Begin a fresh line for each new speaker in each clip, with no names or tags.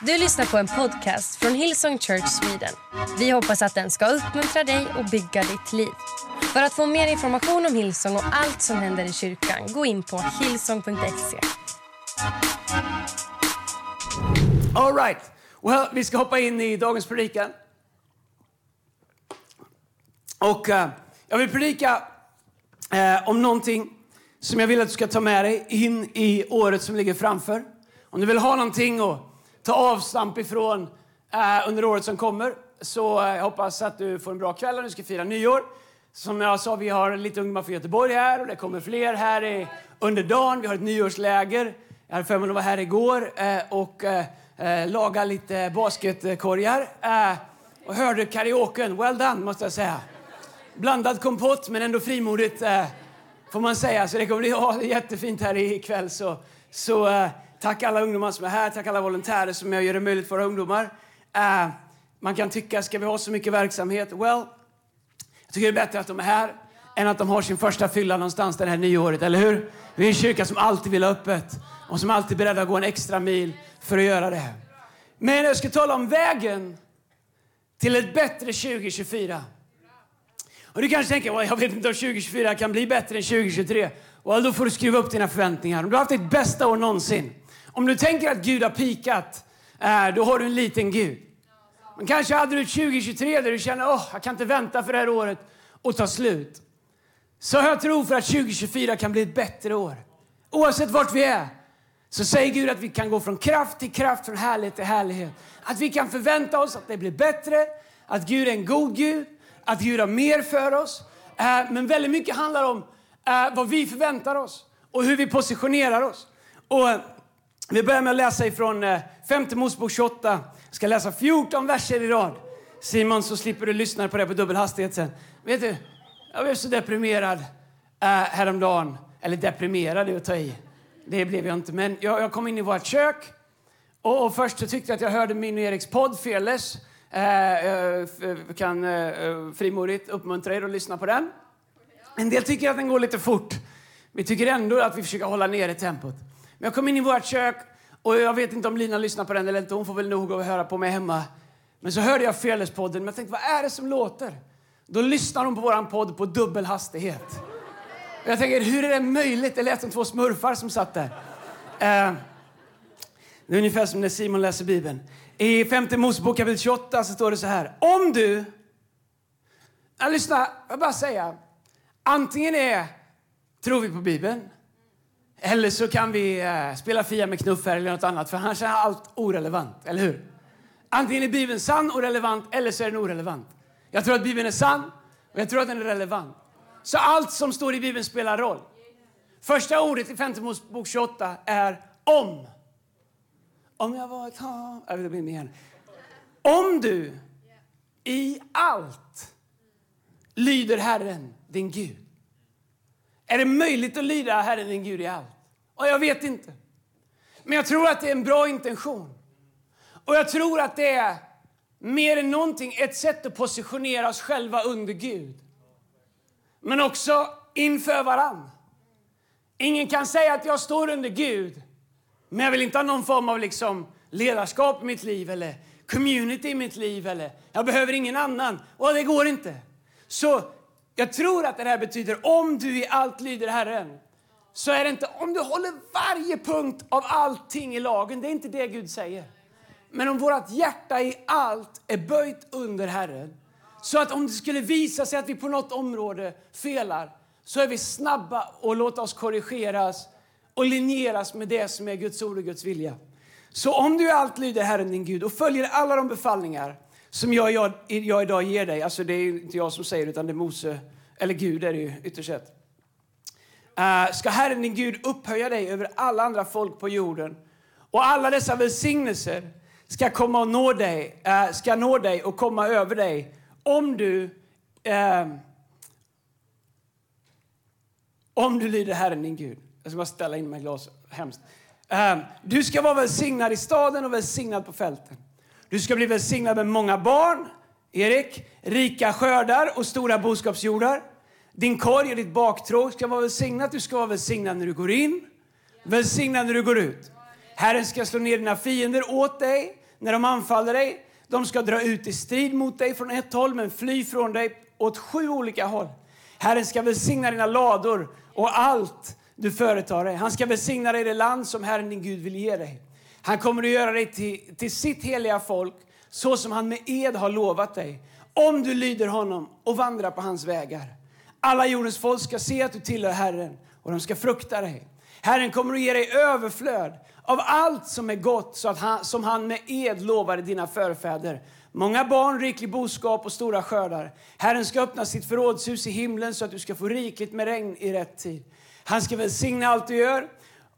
Du lyssnar på en podcast från Hillsong Church Sweden. Vi hoppas att den ska uppmuntra dig och bygga ditt liv. För att få mer information om Hillsong och allt som händer i kyrkan, gå in på hillsong.se.
All right. Well, vi ska hoppa in i dagens predikan. Och uh, jag vill predika uh, om någonting som jag vill att du ska ta med dig in i året som ligger framför. Om du vill ha någonting att ta avstamp ifrån eh, under året som kommer så eh, jag hoppas att du får en bra kväll och du ska fira nyår. Som jag sa, vi har lite ungdomar från Göteborg här och det kommer fler här i, under dagen. Vi har ett nyårsläger. Jag hade för mig att vara här igår eh, och laga lite basketkorgar. Och hörde karaoken. Well done, måste jag säga. Blandad kompott, men ändå frimodigt, får man säga. Så det kommer bli jättefint här ikväll. Så, så tack alla ungdomar som är här, tack alla volontärer som gör det möjligt för våra ungdomar. Uh, man kan tycka, ska vi ha så mycket verksamhet? Well, jag tycker det är bättre att de är här än att de har sin första fylla någonstans det här nyåret, eller hur? Vi är en kyrka som alltid vill ha öppet och som alltid är beredda att gå en extra mil för att göra det. Men jag ska tala om vägen till ett bättre 2024. Och du kanske tänker, jag vet inte om 2024 kan bli bättre än 2023. Well, då får du skruva upp dina förväntningar. Om du har haft ditt bästa år någonsin. Om du tänker att Gud har pikat, eh, då har du en liten Gud. Men kanske hade du ett 2023 där du känner, åh, jag kan inte vänta för det här året och ta slut. Så jag tror för att 2024 kan bli ett bättre år. Oavsett vart vi är. Så säger Gud att vi kan gå från kraft till kraft, från härlighet till härlighet. Att vi kan förvänta oss att det blir bättre, att Gud är en god Gud, att Gud har mer för oss. Eh, men väldigt mycket handlar om eh, vad vi förväntar oss och hur vi positionerar oss. Och vi börjar med att läsa ifrån eh, femte Mosebok 28. Jag ska läsa 14 verser i rad. Simon, så slipper du lyssna på det på dubbel hastighet sen. Vet du, jag blev så deprimerad eh, häromdagen. Eller deprimerad är att ta i. Det blev jag inte. Men jag, jag kom in i vårt kök och, och först så tyckte jag att jag hörde min och Eriks podd Fearless. Äh, eh, kan äh, frimodigt uppmuntra er att lyssna på den. En del tycker att den går lite fort. Vi tycker ändå att vi försöker hålla nere tempot. Men jag kom in i vårt kök och jag vet inte om Lina lyssnar på den eller inte. Hon får väl nog att höra på mig hemma. Men så hörde jag Fearless-podden men jag tänkte, vad är det som låter? Då lyssnar hon på våran podd på dubbel hastighet. Och Jag tänker, hur är det möjligt? Det lät som två smurfar som satt där. Eh, det är ungefär som när Simon läser Bibeln. I femte Mosebok kapitel 28 så står det så här. Om du... Ja, lyssna, jag bara säga. Antingen är tror vi på Bibeln eller så kan vi eh, spela Fia med knuffar eller något annat för annars är allt orelevant, eller hur? Antingen är Bibeln sann och relevant eller så är den orelevant. Jag tror att Bibeln är sann och jag tror att den är relevant. Så allt som står i Bibeln spelar roll. Första ordet i femte Mosebok 28 är om. Om jag var ett hav... Jag vill igen. Om du i allt lyder Herren, din Gud. Är det möjligt att lyda Herren, din Gud, i allt? Och jag vet inte. Men jag tror att det är en bra intention. Och jag tror att det är mer än någonting ett sätt att positionera oss själva under Gud. Men också inför varann. Ingen kan säga att jag står under Gud men jag vill inte ha någon form av liksom ledarskap i mitt liv eller community i mitt liv. Eller, jag behöver ingen annan. Och det går inte. Så jag tror att det här betyder om du i allt lyder Herren. Så är det inte om du håller varje punkt av allting i lagen. Det är inte det Gud säger. Men om vårt hjärta i allt är böjt under Herren. Så att om det skulle visa sig att vi på något område felar så är vi snabba och låta oss korrigeras och linjeras med det som är Guds ord och Guds vilja. Så om du allt lyder Herren din Gud och följer alla de befallningar som jag, jag, jag idag ger dig, alltså det är inte jag som säger utan det är Mose, eller Gud är det ju ytterst sett. Uh, ska Herren din Gud upphöja dig över alla andra folk på jorden och alla dessa välsignelser ska komma och nå dig, uh, ska nå dig och komma över dig om du uh, om du lyder Herren din Gud. Jag ska bara ställa in mig glas. Hemskt. Du ska vara välsignad i staden och välsignad på fälten. Du ska bli välsignad med många barn, Erik, rika skördar och stora boskapsjordar. Din korg och ditt baktråg ska vara välsignat. Du ska vara välsignad när du går in, välsignad när du går ut. Herren ska slå ner dina fiender åt dig. när de anfaller dig. De ska dra ut i strid mot dig från ett håll men fly från dig åt sju olika håll. Herren ska välsigna dina lador och allt du företar dig. Han ska välsigna dig i det land som Herren din Gud vill ge dig. Han kommer att göra dig till, till sitt heliga folk så som han med ed har lovat dig. Om du lyder honom och vandrar på hans vägar. Alla jordens folk ska se att du tillhör Herren och de ska frukta dig. Herren kommer att ge dig överflöd av allt som är gott så att han, som han med ed lovade dina förfäder. Många barn, riklig boskap och stora skördar. Herren ska öppna sitt förrådshus i himlen så att du ska få rikligt med regn i rätt tid. Han ska välsigna allt du gör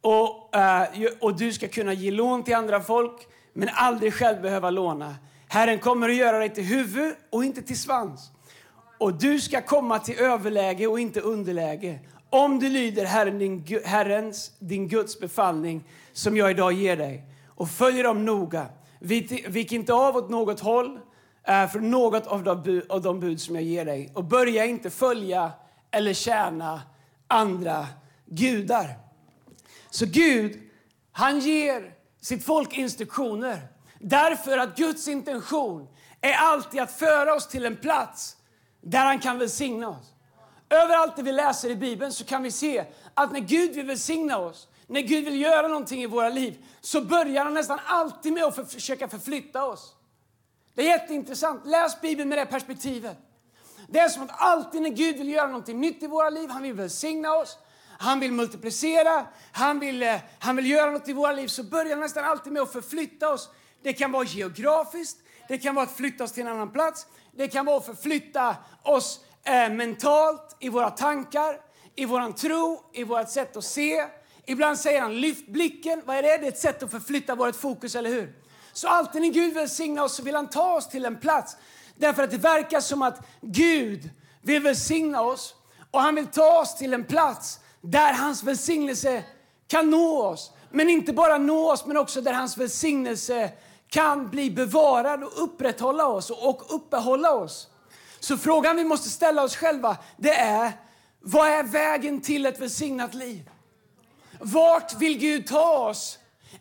och, eh, och du ska kunna ge lån till andra folk men aldrig själv behöva låna. Herren kommer att göra dig till huvud och inte till svans. Och du ska komma till överläge och inte underläge om du lyder Herren, din, Herrens, din Guds befallning som jag idag ger dig och följer dem noga. Vik inte av åt något håll eh, för något av de, bud, av de bud som jag ger dig och börja inte följa eller tjäna andra gudar. Så Gud, han ger sitt folk instruktioner därför att Guds intention är alltid att föra oss till en plats där han kan välsigna oss. Överallt där vi läser i Bibeln så kan vi se att när Gud vill välsigna oss, när Gud vill göra någonting i våra liv, så börjar han nästan alltid med att för, försöka förflytta oss. Det är jätteintressant. Läs Bibeln med det perspektivet. Det är som att alltid när Gud vill göra någonting nytt i våra liv, han vill välsigna oss, han vill multiplicera, han vill, eh, han vill göra något i våra liv, så börjar han nästan alltid med att förflytta oss. Det kan vara geografiskt, det kan vara att flytta oss till en annan plats, det kan vara att förflytta oss eh, mentalt, i våra tankar, i vår tro, i vårt sätt att se. Ibland säger han lyft blicken. Vad är det? Det är ett sätt att förflytta vårt fokus, eller hur? Så alltid när Gud välsignar oss så vill han ta oss till en plats. Därför att det verkar som att Gud vill välsigna oss och han vill ta oss till en plats där hans välsignelse kan nå oss. Men inte bara nå oss, men också där hans välsignelse kan bli bevarad och upprätthålla oss och uppehålla oss. Så frågan vi måste ställa oss själva det är, vad är vägen till ett välsignat liv? Vart vill Gud ta oss?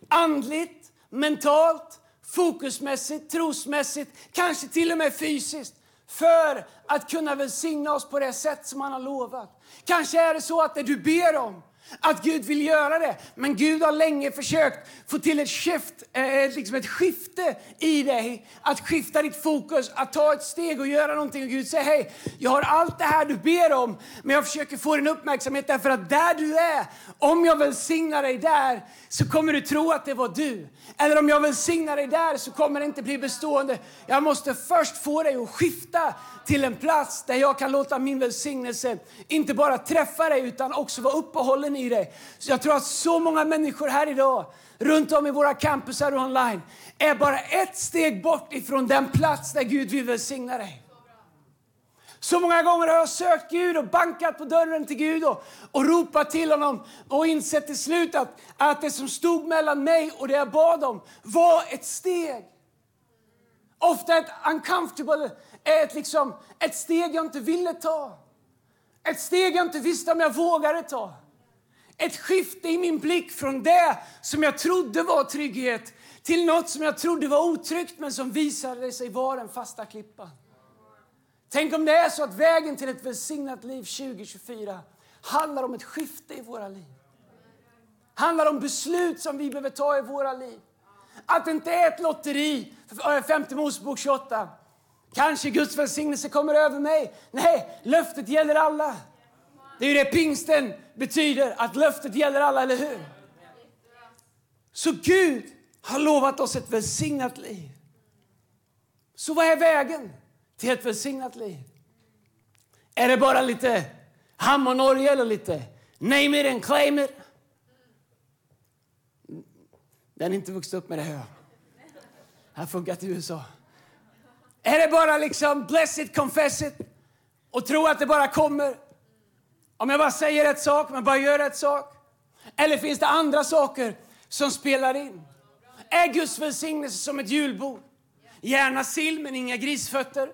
Andligt, mentalt, fokusmässigt, trosmässigt, kanske till och med fysiskt för att kunna välsigna oss på det sätt som han har lovat. Kanske är det så att det du ber om att Gud vill göra det. Men Gud har länge försökt få till ett, skift, eh, liksom ett skifte i dig. Att skifta ditt fokus, att ta ett steg och göra någonting. Och Gud säger, hej, jag har allt det här du ber om, men jag försöker få din uppmärksamhet därför att där du är, om jag välsignar dig där, så kommer du tro att det var du. Eller om jag välsignar dig där så kommer det inte bli bestående. Jag måste först få dig att skifta till en plats där jag kan låta min välsignelse inte bara träffa dig utan också vara uppehållen i dig. Så jag tror att så många människor här idag, runt om i våra campusar och online, är bara ett steg bort ifrån den plats där Gud vill välsigna dig. Så många gånger har jag sökt Gud och bankat på dörren till Gud och, och ropat till honom och insett till slut att, att det som stod mellan mig och det jag bad om var ett steg. Ofta ett uncomfortable, ett, liksom, ett steg jag inte ville ta. Ett steg jag inte visste om jag vågade ta. Ett skifte i min blick från det som jag trodde var trygghet till något som jag trodde var otryggt men som visade sig vara den fasta klippan. Tänk om det är så att vägen till ett välsignat liv 2024 handlar om ett skifte i våra liv. Handlar om beslut som vi behöver ta i våra liv. Att det inte är ett lotteri, 5 äh, Mosebok 28. Kanske Guds välsignelse kommer över mig. Nej, löftet gäller alla. Det är ju det pingsten betyder, att löftet gäller alla, eller hur? Så Gud har lovat oss ett välsignat liv. Så vad är vägen till ett välsignat liv? Är det bara lite Hammarnorge eller lite name it and claim it? Den är inte vuxit upp med det här. Det har funkat i USA. Är det bara liksom bless it, confess it och tro att det bara kommer? Om jag bara säger rätt sak, men bara gör rätt sak? Eller finns det andra saker som spelar in? Är Guds välsignelse som ett julbord? Gärna sill, men inga grisfötter.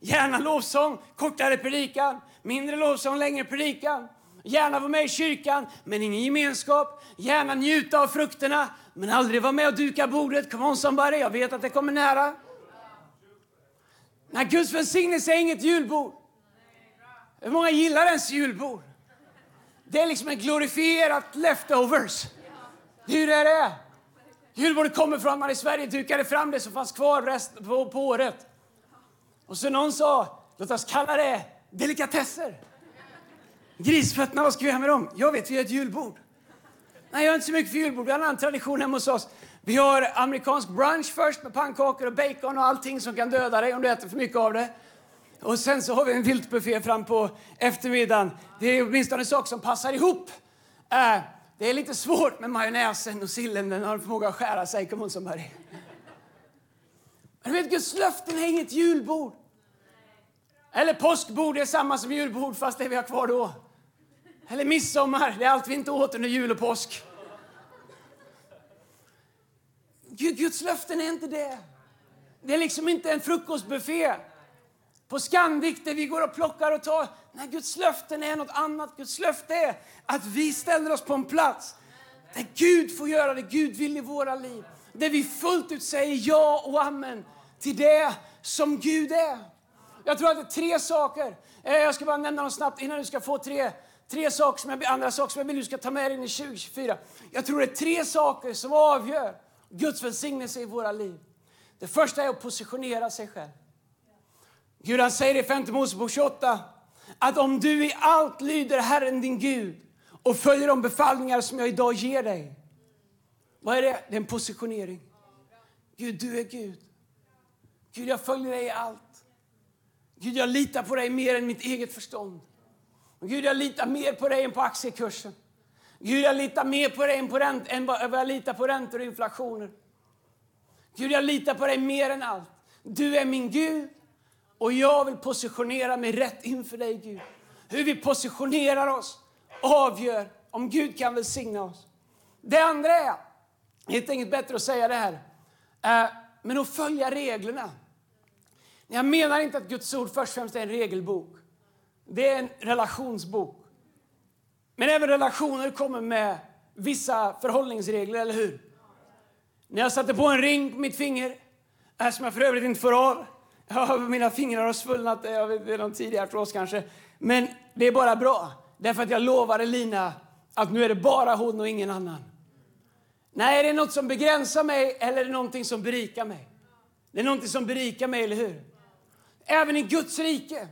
Gärna lovsång, kortare predikan. Mindre lovsång, längre predikan. Gärna vara med i kyrkan, men ingen gemenskap. Gärna njuta av frukterna, Men aldrig vara med och duka bordet. Come on somebody, jag vet att det kommer nära. Nej, Guds välsignelse är inget julbord. Hur många gillar ens julbord? Det är liksom en glorifierat leftovers. Det är ju det det är. Julbordet kommer från att man i Sverige dukade fram det som fanns kvar rest på, på året. Och så någon sa, låt oss kalla det delikatesser. Grisfötterna, vad ska vi göra med dem? Jag vet, vi har ett julbord. Nej, jag är inte så mycket för julbord. Vi har en annan tradition hemma hos oss. Vi har amerikansk brunch först med pannkakor och bacon och allting som kan döda dig om du äter för mycket av det. Och sen så har vi en viltbuffé fram på eftermiddagen. Det är åtminstone en sak som passar ihop. Eh, det är lite svårt med majonnäsen och sillen. Den har en förmåga att skära sig. Kom on somebody. Men du vet, Guds löften är inget julbord. Eller påskbord, det är samma som julbord fast det vi har kvar då. Eller midsommar, det är allt vi inte åt under jul och påsk. Guds löften är inte det. Det är liksom inte en frukostbuffé på Scandic där vi går och plockar och tar. Nej, Guds löften är något annat. Guds löfte är att vi ställer oss på en plats där Gud får göra det Gud vill i våra liv. Där vi fullt ut säger ja och amen till det som Gud är. Jag tror att det är tre saker. Eh, jag ska bara nämna dem snabbt innan du ska få tre, tre saker som jag, andra saker som jag vill du ska ta med dig in i 2024. Jag tror det är tre saker som avgör Guds välsignelse i våra liv. Det första är att positionera sig själv. Gud han säger i 5 Mosebok 28 att om du i allt lyder Herren din Gud och följer de befallningar som jag idag ger dig. Vad är det? Det är en positionering. Gud, du är Gud. Gud, jag följer dig i allt. Gud, jag litar på dig mer än mitt eget förstånd. Gud, jag litar mer på dig än på aktiekursen. Gud, jag litar mer på dig än, på ränt, än vad jag litar på räntor och inflationer. Gud, jag litar på dig mer än allt. Du är min Gud och jag vill positionera mig rätt inför dig, Gud. Hur vi positionerar oss avgör om Gud kan välsigna oss. Det andra är, helt enkelt bättre att säga det här, eh, men att följa reglerna. Jag menar inte att Guds ord först och främst är en regelbok. Det är en relationsbok. Men även relationer kommer med vissa förhållningsregler, eller hur? När jag satte på en ring på mitt finger, eh, som jag för övrigt inte får av. Ja, mina fingrar har svullnat, jag vet, det är någon tidigare artros kanske. Men det är bara bra, därför att jag lovade Lina att nu är det bara hon och ingen annan. Nej, är det något som begränsar mig eller är det någonting som berikar mig? Det är någonting som berikar mig, eller hur? Även i Guds rike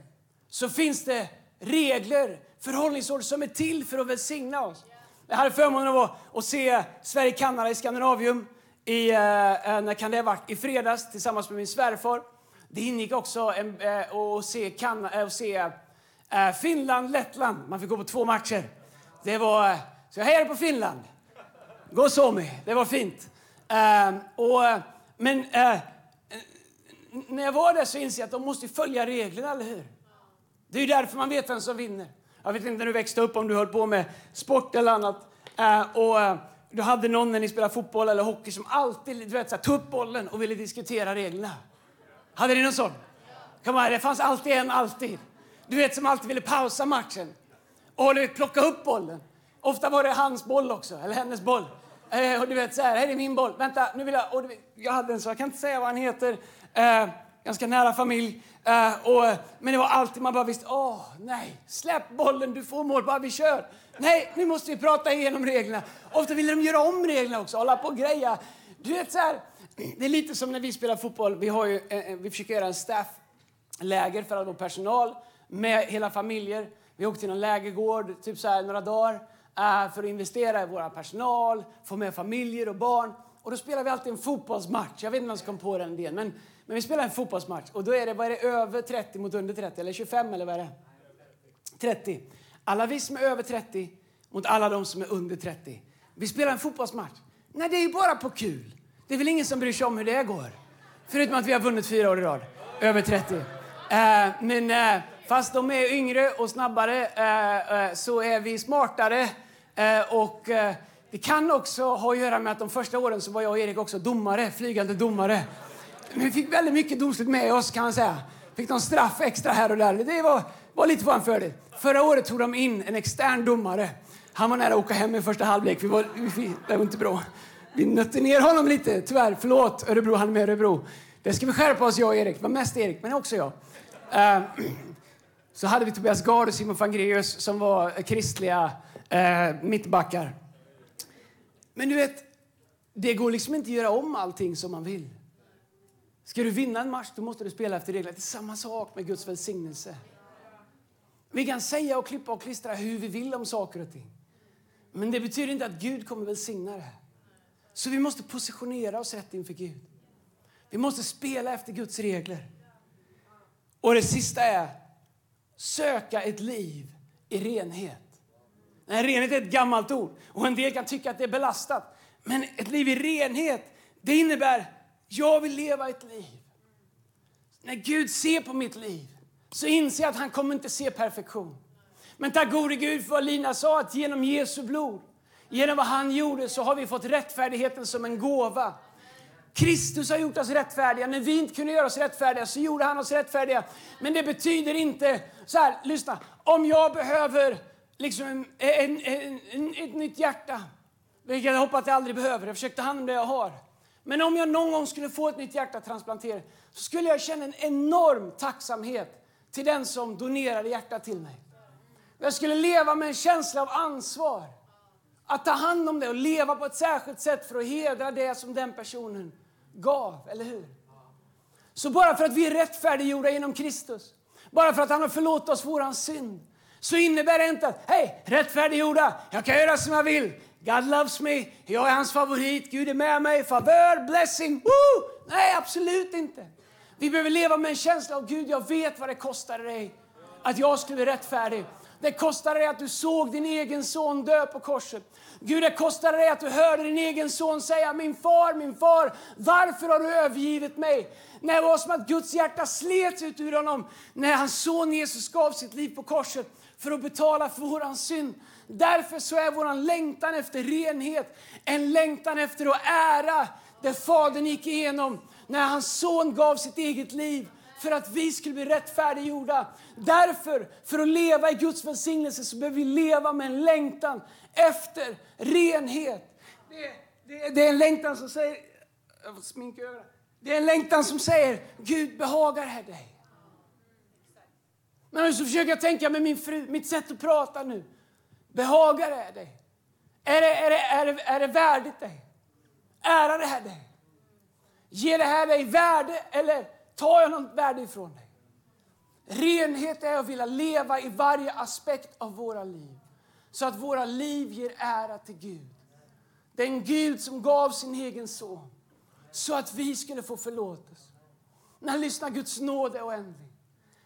så finns det regler, förhållningsord som är till för att välsigna oss. Jag hade förmånen av att se Sverige-Kanada i Skandinavium i, eh, eh, när kan det ha varit? i fredags tillsammans med min svärfar. Det ingick också en, eh, att se, kan, eh, att se eh, Finland, Lettland. Man fick gå på två matcher. Det var, så jag hejade på Finland. Gå Suomi, det var fint. och, men när jag var där så insåg jag att de måste följa reglerna, eller hur? Det är därför man vet vem som vinner. Jag vet inte när du växte upp om du höll på med sport eller annat. Och du hade någon när ni spelade fotboll eller hockey som alltid du vet, så här, tog upp bollen och ville diskutera reglerna. Hade ni någon sån? Come on, det fanns alltid en, alltid. Du vet som alltid ville pausa matchen och du vet, plocka upp bollen. Ofta var det hans boll också, eller hennes boll. Eh, och du vet så här, här är min boll. Vänta, nu vill jag... Och vet, jag hade en så, jag kan inte säga vad han heter. Eh, ganska nära familj. Uh, och, men det var alltid man bara visste, åh oh, nej, släpp bollen, du får mål, bara vi kör. Nej, nu måste vi prata igenom reglerna. Ofta ville de göra om reglerna också, hålla på och greja. Du vet så här, det är lite som när vi spelar fotboll, vi, har ju, eh, eh, vi försöker göra en staffläger för all vår personal med hela familjer. Vi åkte till en lägergård, typ så här, några dagar, uh, för att investera i vår personal, få med familjer och barn. Och då spelar vi alltid en fotbollsmatch. Jag vet inte om man ska komma på den idén, men men vi spelar en fotbollsmatch och då är det, vad är det, över 30 mot under 30 eller 25 eller vad är det? 30. Alla vi som är över 30 mot alla de som är under 30. Vi spelar en fotbollsmatch. Nej, det är ju bara på kul. Det är väl ingen som bryr sig om hur det går. Förutom att vi har vunnit fyra år i rad. Över 30. Eh, men uh, fast de är yngre och snabbare uh, så är vi smartare. och det kan också ha att göra med att de första åren så var jag och Erik också domare, flygande domare. Men vi fick väldigt mycket domslut med oss kan man säga. Fick någon straff extra här och där. Det var, var lite vår fördel. Förra året tog de in en extern domare. Han var nära att åka hem i första halvlek. Vi var, vi, det var inte bra. Vi nötte ner honom lite, tyvärr. Förlåt, Örebro, han är med Örebro. Det ska vi skärpa oss, jag och Erik. Men mest Erik, men också jag. Uh, så hade vi Tobias Gard och Simon Fangreus som var kristliga uh, mittbackar. Men du vet, det går liksom inte att göra om allting som man vill. Ska du vinna en match då måste du spela efter reglerna. Det är samma sak med Guds välsignelse. Vi kan säga och klippa och klistra hur vi vill om saker och ting. Men det betyder inte att Gud kommer välsigna det. Så vi måste positionera oss rätt inför Gud. Vi måste spela efter Guds regler. Och det sista är söka ett liv i renhet. Nej, renhet är ett gammalt ord och en del kan tycka att det är belastat. Men ett liv i renhet, det innebär jag vill leva ett liv. När Gud ser på mitt liv så inser jag att han kommer inte se perfektion. Men tack gode Gud för vad Lina sa, att genom Jesu blod, genom vad han gjorde så har vi fått rättfärdigheten som en gåva. Kristus har gjort oss rättfärdiga. När vi inte kunde göra oss rättfärdiga så gjorde han oss rättfärdiga. Men det betyder inte, så här, lyssna, om jag behöver liksom en, en, en, ett nytt hjärta, vilket jag hoppas att jag aldrig behöver, jag försöker ta hand om det jag har. Men om jag någon gång skulle få ett nytt hjärta transplanterat så skulle jag känna en enorm tacksamhet till den som donerade hjärtat till mig. Jag skulle leva med en känsla av ansvar. Att ta hand om det och leva på ett särskilt sätt för att hedra det som den personen gav, eller hur? Så bara för att vi är rättfärdiggjorda genom Kristus, bara för att han har förlåtit oss våran synd, så innebär det inte att, hej, rättfärdiggjorda, jag kan göra som jag vill. God loves me, jag är hans favorit, Gud är med mig, favör, blessing, woo! Nej, absolut inte. Vi behöver leva med en känsla av Gud, jag vet vad det kostade dig att jag skulle bli rättfärdig. Det kostade dig att du såg din egen son dö på korset. Gud, det kostade dig att du hörde din egen son säga min far, min far, varför har du övergivit mig? När det var som att Guds hjärta slets ut ur honom när hans son Jesus gav sitt liv på korset för att betala för vår synd. Därför så är vår längtan efter renhet en längtan efter att ära det Fadern gick igenom när hans son gav sitt eget liv för att vi skulle bli rättfärdiggjorda. Därför, för att leva i Guds välsignelse, så behöver vi leva med en längtan efter renhet. Det, det, det är en längtan som säger... Jag får sminka över Det är en längtan som säger, Gud behagar här dig. Men så försöker jag tänka med min fru, mitt sätt att prata nu. Behagar det dig? Är det, är det, är det, är det värdigt dig? Ärar det här dig? Ger det här dig värde eller tar jag något värde ifrån dig? Renhet är att vilja leva i varje aspekt av våra liv. Så att våra liv ger ära till Gud. Den Gud som gav sin egen son. Så att vi skulle få förlåtelse. När lyssnar Guds nåd är oändlig.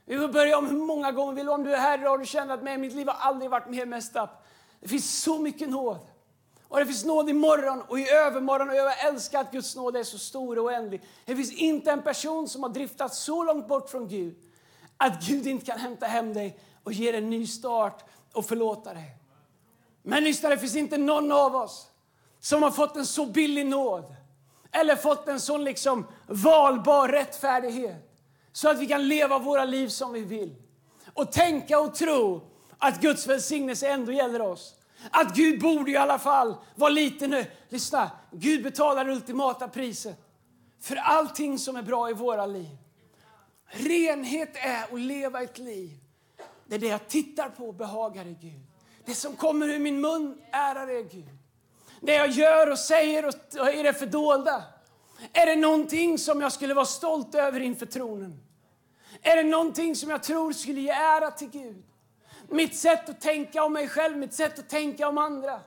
Vi får börja om hur många gånger vi vill Om du är här och du känner att mitt liv har aldrig varit mer messed up. Det finns så mycket nåd. Och det finns nåd imorgon och i övermorgon. Och jag älskar att Guds nåd är så stor och oändlig. Det finns inte en person som har driftat så långt bort från Gud att Gud inte kan hämta hem dig och ge dig en ny start och förlåta dig. Men lyssna, det finns inte någon av oss som har fått en så billig nåd eller fått en sån liksom valbar rättfärdighet så att vi kan leva våra liv som vi vill. Och tänka och tro att Guds välsignelse ändå gäller oss. Att Gud borde i alla fall vara lite nu. Lyssna, Gud betalar det ultimata priset för allting som är bra i våra liv. Renhet är att leva ett liv där det jag tittar på behagar är Gud. Det som kommer ur min mun ärar är Gud. Det jag gör och säger och är det fördolda. Är det någonting som jag skulle vara stolt över inför tronen? Är det någonting som jag tror skulle ge ära till Gud? Mitt sätt att tänka om mig själv, mitt sätt att tänka om andra.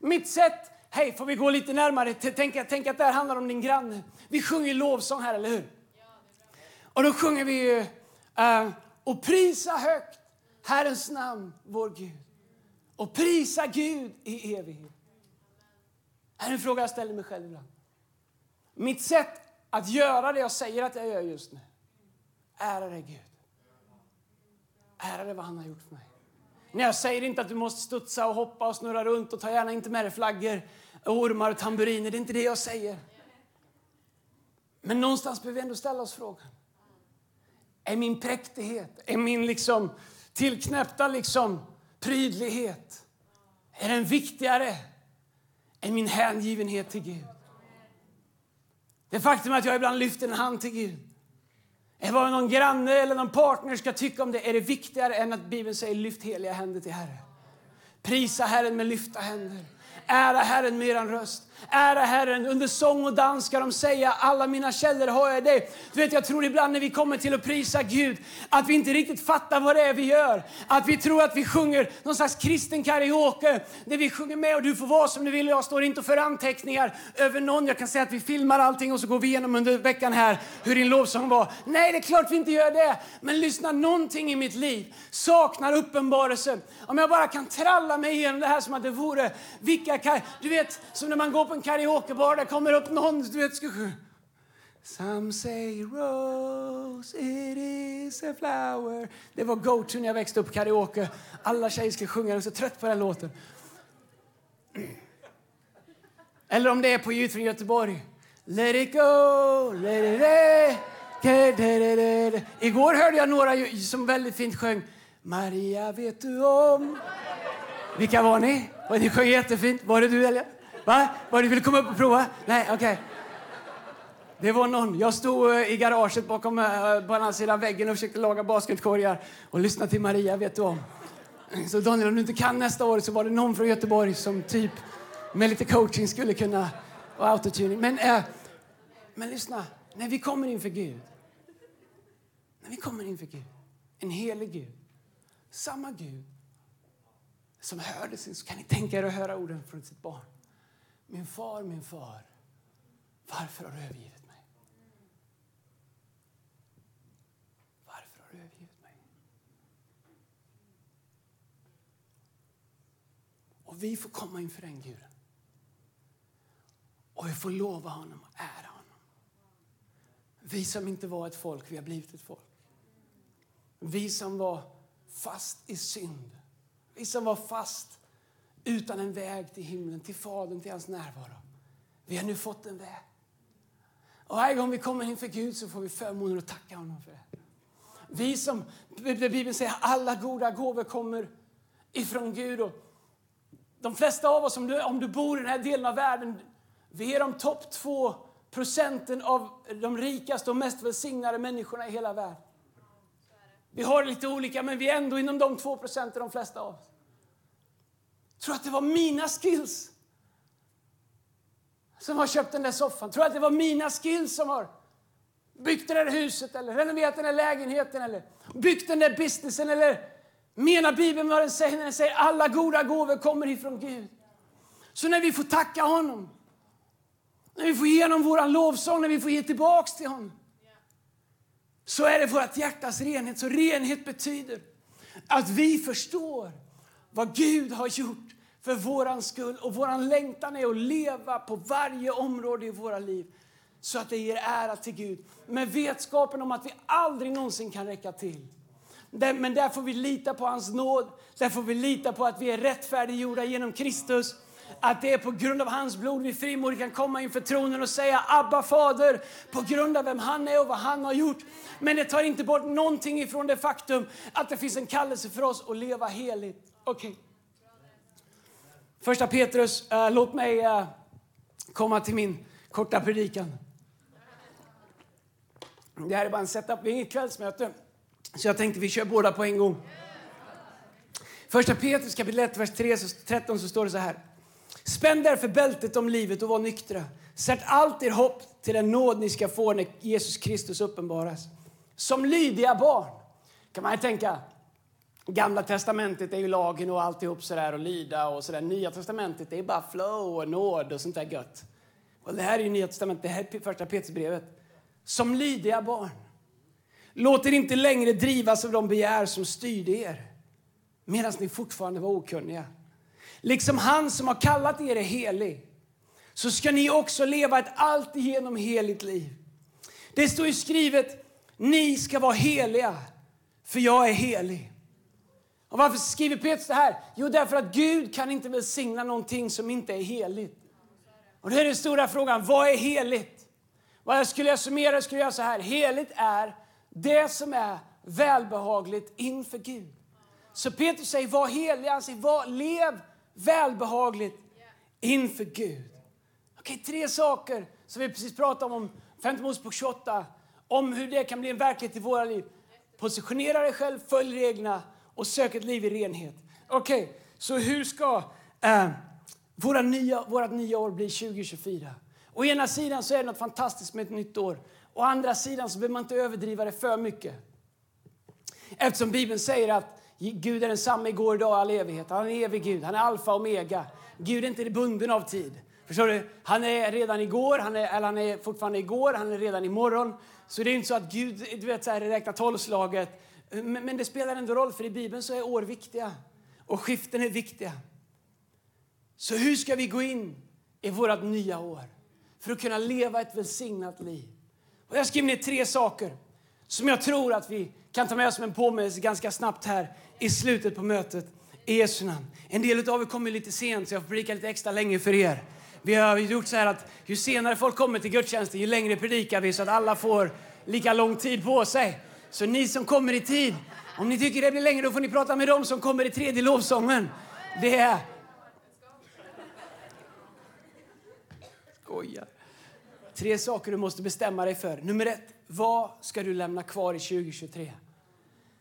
Mitt sätt, hej, får vi gå lite närmare? Tänk, tänk att det här handlar om din granne. Vi sjunger lovsång här, eller hur? Och då sjunger vi uh, och prisa högt Herrens namn, vår Gud. Och prisa Gud i evighet. Här är en fråga jag ställer mig själv ibland. Mitt sätt att göra det jag säger att jag gör just nu. Ära dig Gud. Ära dig vad han har gjort för mig. Nej, jag säger inte att du måste studsa och hoppa och snurra runt och ta gärna inte med dig flaggor, ormar och tamburiner. Det är inte det jag säger. Men någonstans behöver vi ändå ställa oss frågan. Är min präktighet, är min liksom tillknäppta liksom prydlighet, är den viktigare än min hängivenhet till Gud? Det faktum att jag ibland lyfter en hand till Gud. Vad någon granne eller någon partner ska tycka om det är det viktigare än att Bibeln säger lyft heliga händer till Herren. Prisa Herren med lyfta händer. Ära Herren med er röst. Ära Herren. Under sång och dans ska de säga alla mina källor har jag dig. Du vet, jag tror ibland när vi kommer till att prisa Gud att vi inte riktigt fattar vad det är vi gör. Att vi tror att vi sjunger någon slags kristen karaoke där vi sjunger med och du får vara som du vill. Jag står inte för anteckningar över någon. Jag kan säga att vi filmar allting och så går vi igenom under veckan här hur din lovsång var. Nej, det är klart vi inte gör det. Men lyssna, någonting i mitt liv saknar uppenbarelse. Om jag bara kan tralla mig igenom det här som att det vore vilka Du vet, som när man går på en karaokebar, där kommer upp någon, du vet, ska Some say rose, it is a flower. Det var go-to när jag växte upp karaoke. Alla tjejer ska sjunga, jag är så trött på den låten. Eller om det är på ljud från Göteborg. Let it go, let it go. Igår hörde jag några som väldigt fint sjöng Maria vet du om. Vilka var ni? Och ni sjöng jättefint. Var det du eller? Va? Vad du ville komma upp och prova? Nej, okej. Okay. Det var någon. Jag stod eh, i garaget bakom eh, på andra sidan väggen och försökte laga basketkorgar och lyssna till Maria, vet du om. Så Daniel, om du inte kan nästa år så var det någon från Göteborg som typ med lite coaching skulle kunna och autotuning. Men, äh, men lyssna, när vi kommer inför Gud, när vi kommer inför Gud, en helig Gud, samma Gud som hörde sin, så kan ni tänka er att höra orden från sitt barn. Min far, min far, varför har du övergivit mig? Varför har du övergivit mig? Och vi får komma inför den Guden. Och vi får lova honom och ära honom. Vi som inte var ett folk, vi har blivit ett folk. Vi som var fast i synd. Vi som var fast utan en väg till himlen, till Fadern, till hans närvaro. Vi har nu fått en väg. Och varje gång vi kommer inför Gud så får vi förmånen att tacka honom för det. Vi som, Bibeln säger, alla goda gåvor kommer ifrån Gud. Och de flesta av oss, om du, om du bor i den här delen av världen, vi är de topp två procenten av de rikaste och mest välsignade människorna i hela världen. Vi har lite olika, men vi är ändå inom de två procenten, de flesta av oss. Tror att det var mina skills som har köpt den där soffan? Tror att det var mina skills som har byggt det där huset eller renoverat den där lägenheten eller byggt den där businessen? Eller menar Bibeln vad den säger när den säger alla goda gåvor kommer ifrån Gud? Så när vi får tacka honom, när vi får ge honom vår lovsång, när vi får ge tillbaks till honom så är det vårt hjärtas renhet. Så renhet betyder att vi förstår vad Gud har gjort för våran skull. Och våran längtan är att leva på varje område i våra liv så att det ger ära till Gud. Med vetskapen om att vi aldrig någonsin kan räcka till. Men där får vi lita på hans nåd. Där får vi lita på att vi är rättfärdiggjorda genom Kristus. Att det är på grund av hans blod vi frimodigt kan komma inför tronen och säga Abba fader på grund av vem han är och vad han har gjort. Men det tar inte bort någonting ifrån det faktum att det finns en kallelse för oss att leva heligt. Okej. Okay. Första Petrus, äh, låt mig äh, komma till min korta predikan. Det här är bara en setup, vi är inget kvällsmöte. Så jag tänkte vi kör båda på en gång. Första Petrus kapitel 1, vers 3, 13 så står det så här. Spänn därför bältet om livet och var nyktra. Sätt allt er hopp till den nåd ni ska få när Jesus Kristus uppenbaras. Som lydiga barn kan man tänka, Gamla testamentet är ju lagen och alltihop sådär och lyda och sådär. Nya testamentet är bara flow och nåd och sånt där gött. Och det här är ju Nya testamentet, det här är första Petrusbrevet. Som lydiga barn. Låt er inte längre drivas av de begär som styrde er medan ni fortfarande var okunniga. Liksom han som har kallat er är helig så ska ni också leva ett alltigenom heligt liv. Det står ju skrivet, ni ska vara heliga för jag är helig. Och varför skriver Petrus det här? Jo, därför att Gud kan inte välsigna någonting som inte är heligt. Och det är den stora frågan, vad är heligt? Vad jag skulle jag summera skulle jag så här, heligt är det som är välbehagligt inför Gud. Så Petrus säger, var helig, han säger, var, lev välbehagligt inför Gud. Okej, tre saker som vi precis pratade om, om 5 Mosebok 28, om hur det kan bli en verklighet i våra liv. Positionera dig själv, följ reglerna och sök ett liv i renhet. Okej, okay, så hur ska eh, våra nya, vårat nya år bli 2024? Å ena sidan så är det något fantastiskt med ett nytt år. Å andra sidan så behöver man inte överdriva det för mycket. Eftersom Bibeln säger att Gud är densamma igår, idag och all evighet. Han är evig Gud, han är alfa och omega. Gud är inte bunden av tid. Förstår du? Han är redan igår, han är, eller han är fortfarande igår, han är redan imorgon. Så det är inte så att Gud du vet, så här, räknar tolvslaget. Men, men det spelar ändå roll, för i Bibeln så är år viktiga. Och skiften är viktiga. Så hur ska vi gå in i vårt nya år? För att kunna leva ett välsignat liv. Och jag skriver ner tre saker som jag tror att vi kan ta med oss som en påminnelse ganska snabbt här i slutet på mötet. I Jesu namn. En del av er kommer lite sent så jag får predika lite extra länge för er. Vi har gjort så här att ju senare folk kommer till gudstjänsten, ju längre predikar vi så att alla får lika lång tid på sig. Så ni som kommer i tid, om ni tycker det blir längre då får ni prata med dem som kommer i tredje lovsången. Det är... Skojar. Tre saker du måste bestämma dig för. Nummer ett, vad ska du lämna kvar i 2023?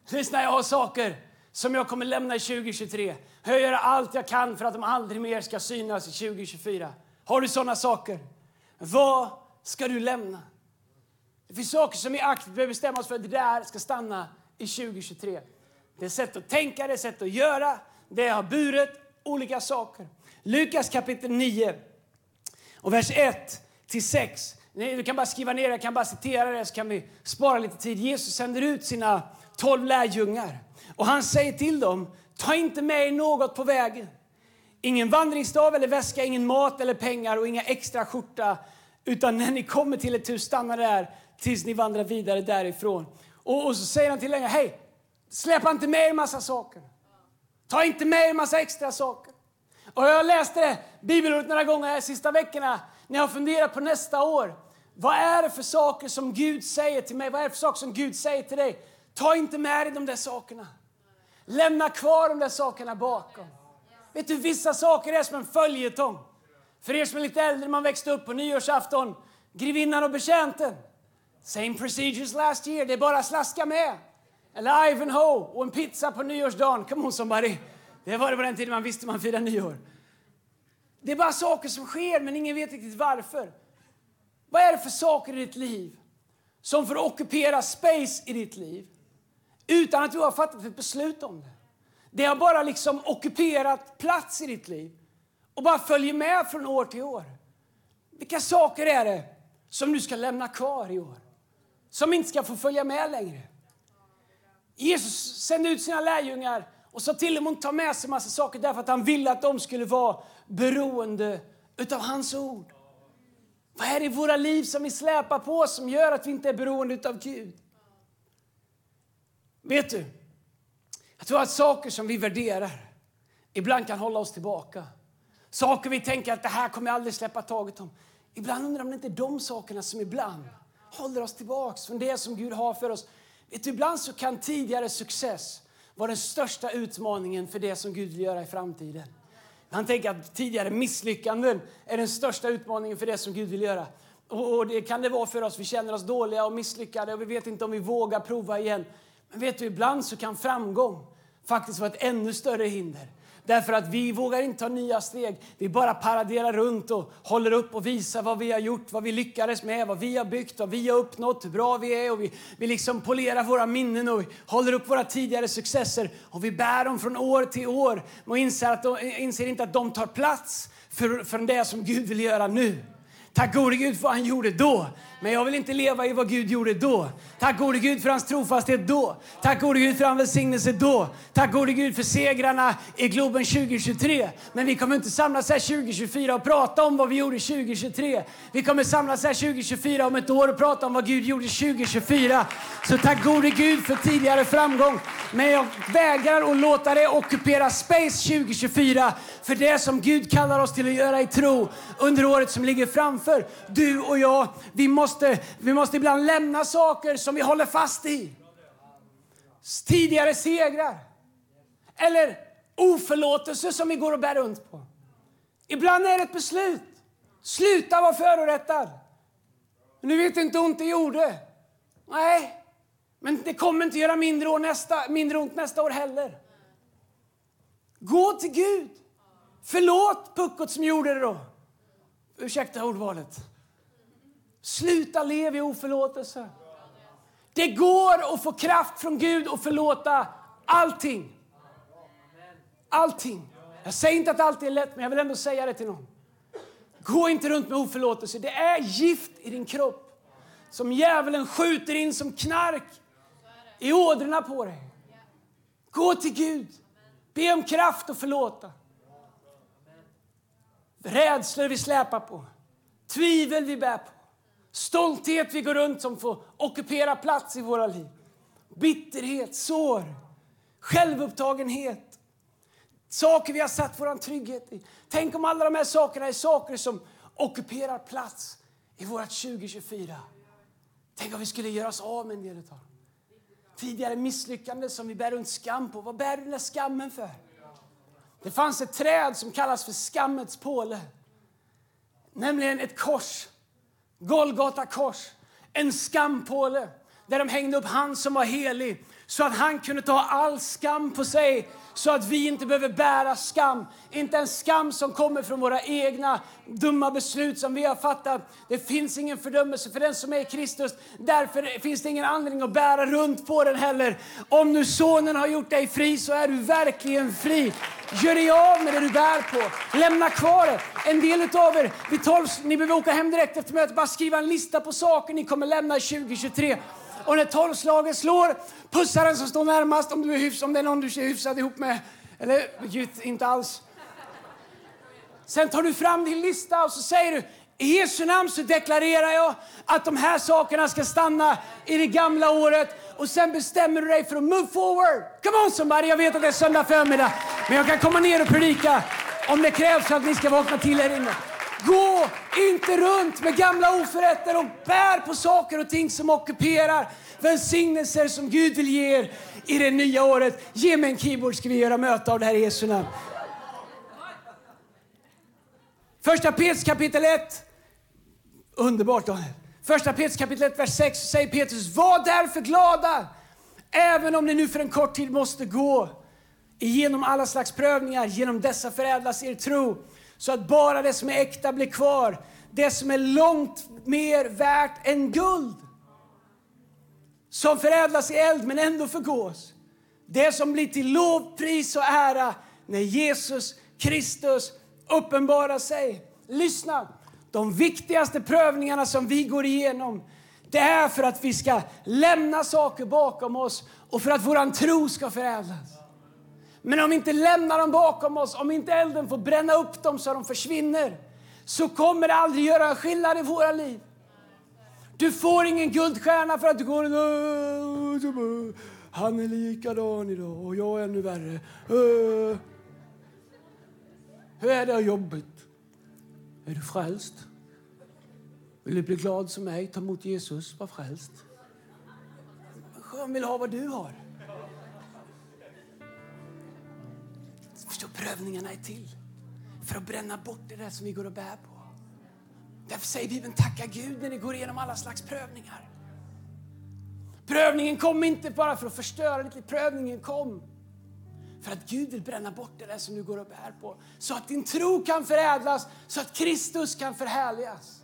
Lyssna, jag har saker som jag kommer lämna i 2023. Jag gör allt jag kan för att de aldrig mer ska synas i 2024. Har du sådana saker? Vad ska du lämna? Det finns saker som vi aktivt behöver bestämma oss för. Det där ska stanna i 2023. Det är sätt att tänka, det är sätt att göra. Det har burit olika saker. Lukas kapitel 9 och vers 1 till 6. Du kan bara skriva ner jag kan bara citera det så kan vi spara lite tid. Jesus sänder ut sina tolv lärjungar och han säger till dem, ta inte med er något på vägen. Ingen vandringsstav eller väska, ingen mat eller pengar och inga extra skjorta. Utan när ni kommer till ett hus, stanna där tills ni vandrar vidare därifrån. Och, och så säger han till lärjungarna, hej, släpp inte med er massa saker. Ta inte med er massa extra saker. Och jag läste bibelordet några gånger här sista veckorna när jag har funderat på nästa år. Vad är det för saker som Gud säger till mig? Vad är det för saker som Gud säger till dig? Ta inte med dig de där sakerna. Lämna kvar de där sakerna bakom. Vet du, vissa saker är som en följetong. För er som är lite äldre, man växte upp på nyårsafton, grevinnan och betjänten. Same procedures last year, det är bara slaska med. Eller Ivanhoe och en pizza på nyårsdagen. Come on somebody. Det var det på den tiden man visste man firade nyår. Det är bara saker som sker, men ingen vet riktigt varför. Vad är det för saker i ditt liv som får ockupera space i ditt liv utan att du har fattat ett beslut om det? Det har bara liksom ockuperat plats i ditt liv och bara följer med från år till år. Vilka saker är det som du ska lämna kvar i år? Som inte ska få följa med längre? Jesus sände ut sina lärjungar och sa till dem att ta med sig massa saker därför att han ville att de skulle vara beroende utav hans ord. Vad är det i våra liv som vi släpar på som gör att vi inte är beroende av Gud? Vet du, jag tror att saker som vi värderar ibland kan hålla oss tillbaka. Saker vi tänker att det här kommer jag aldrig släppa taget om. Ibland undrar man inte de sakerna som ibland håller oss tillbaks från det som Gud har för oss. Vet du, ibland så kan tidigare success vara den största utmaningen för det som Gud vill göra i framtiden. Han tänker att tidigare misslyckanden är den största utmaningen för det som Gud vill göra. Och det kan det vara för oss. Vi känner oss dåliga och misslyckade och vi vet inte om vi vågar prova igen. Men vet du, ibland så kan framgång faktiskt vara ett ännu större hinder. Därför att vi vågar inte ta nya steg. Vi bara paraderar runt och håller upp och visar vad vi har gjort, vad vi lyckades med, vad vi har byggt, vad vi har uppnått, hur bra vi är. Och vi, vi liksom polerar våra minnen och håller upp våra tidigare successer. Och vi bär dem från år till år och inser, att de, inser inte att de tar plats för, för det som Gud vill göra nu. Tack gode Gud för vad han gjorde då. Men jag vill inte leva i vad Gud gjorde då. Tack gode Gud för hans trofasthet då. Tack gode Gud för hans välsignelse då. Tack gode Gud för segrarna i Globen 2023. Men vi kommer inte samlas här 2024 och prata om vad vi gjorde 2023. Vi kommer samlas här 2024 om ett år och prata om vad Gud gjorde 2024. Så tack gode Gud för tidigare framgång. Men jag vägrar att låta det ockupera space 2024 för det som Gud kallar oss till att göra i tro under året som ligger framför. Du och jag, vi måste, vi måste ibland lämna saker som vi håller fast i. Tidigare segrar. Eller oförlåtelse som vi går och bär runt på. Ibland är det ett beslut. Sluta vara förorättad. Nu du vet inte ont det gjorde. Nej, men det kommer inte göra mindre, år nästa, mindre ont nästa år heller. Gå till Gud. Förlåt puckot som gjorde det då. Ursäkta ordvalet. Sluta leva i oförlåtelse. Det går att få kraft från Gud och förlåta allting. Allting. Jag säger inte att allt är lätt, men jag vill ändå säga det till någon. Gå inte runt med oförlåtelse. Det är gift i din kropp som djävulen skjuter in som knark i ådrorna på dig. Gå till Gud. Be om kraft att förlåta. Rädslor vi släpar på, tvivel vi bär på, stolthet vi går runt som får ockupera plats i våra liv. Bitterhet, sår, självupptagenhet, saker vi har satt vår trygghet i. Tänk om alla de här sakerna är saker som ockuperar plats i vårt 2024. Tänk om vi skulle göra oss av med en del av dem. Tidigare misslyckanden som vi bär runt skam på. Vad bär du den där skammen för? Det fanns ett träd som kallas för skammets påle. Nämligen ett kors. Golgata kors. En skampåle där de hängde upp han som var helig så att han kunde ta all skam på sig så att vi inte behöver bära skam. Inte en skam som kommer från våra egna dumma beslut som vi har fattat. Det finns ingen fördömelse för den som är i Kristus. Därför finns det ingen anledning att bära runt på den heller. Om nu sonen har gjort dig fri så är du verkligen fri. Gör dig av med det du bär på. Lämna kvar det. En del av er, vid 12, ni behöver åka hem direkt efter mötet. Bara skriva en lista på saker ni kommer lämna 2023. Och när tolvslaget slår, pussa den som står närmast om, du är hyfs, om det är någon du är hyfsad ihop med. Eller inte alls. Sen tar du fram din lista och så säger du i Jesu namn så deklarerar jag att de här sakerna ska stanna i det gamla året. Och sen bestämmer du dig för att move forward. Come on somebody, jag vet att det är söndag förmiddag. Men jag kan komma ner och predika om det krävs för att ni ska vakna till här inne. Gå inte runt med gamla oförrätter och bär på saker och ting som ockuperar välsignelser som Gud vill ge er i det nya året. Ge mig en keyboard ska vi göra möte av det här i Jesu namn. Första Petrus kapitel 1. Underbart Daniel. Första Petrus kapitel 1, vers 6 säger Petrus, var därför glada, även om ni nu för en kort tid måste gå igenom alla slags prövningar. Genom dessa förädlas er tro, så att bara det som är äkta blir kvar. Det som är långt mer värt än guld. Som förädlas i eld men ändå förgås. Det som blir till lov, pris och ära när Jesus Kristus uppenbarar sig. Lyssna! De viktigaste prövningarna som vi går igenom det är för att vi ska lämna saker bakom oss och för att vår tro ska förädlas. Men om vi inte lämnar dem bakom oss, om inte elden får bränna upp dem så de försvinner, så kommer det aldrig göra skillnad i våra liv. Du får ingen guldstjärna för att du går Han är likadan idag och jag är ännu värre. Hur är det jobbet? Är du frälst? Vill du bli glad som mig? Ta emot Jesus, var frälst. Han vill ha vad du har. Förstå, prövningarna är till för att bränna bort det där som vi går och bär på. Därför säger Bibeln tacka Gud när ni går igenom alla slags prövningar. Prövningen kom inte bara för att förstöra ditt liv. Prövningen kom för att Gud vill bränna bort det där som du går och bär på. Så att din tro kan förädlas, så att Kristus kan förhärligas.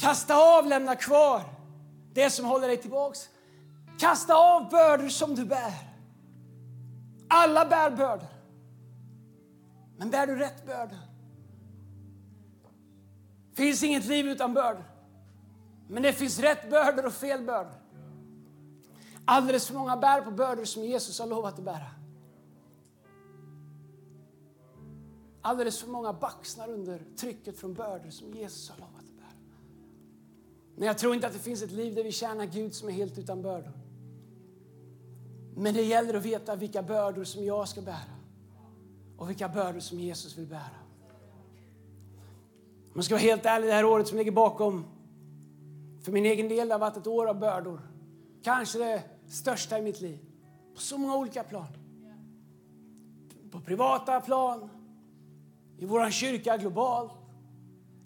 Kasta av, lämna kvar det som håller dig tillbaks. Kasta av bördor som du bär. Alla bär bördor. Men bär du rätt bördor? finns inget liv utan bördor. Men det finns rätt bördor och fel bördor. Alldeles för många bär på bördor som Jesus har lovat att bära. Alldeles för många baxnar under trycket från bördor som Jesus har lovat att bära. Men jag tror inte att det finns ett liv där vi tjänar Gud som är helt utan bördor. Men det gäller att veta vilka bördor som jag ska bära och vilka bördor som Jesus vill bära. Om jag ska vara helt ärlig, det här året som ligger bakom, för min egen del har varit ett år av bördor. Kanske det största i mitt liv. På så många olika plan. På privata plan, i vår kyrka globalt,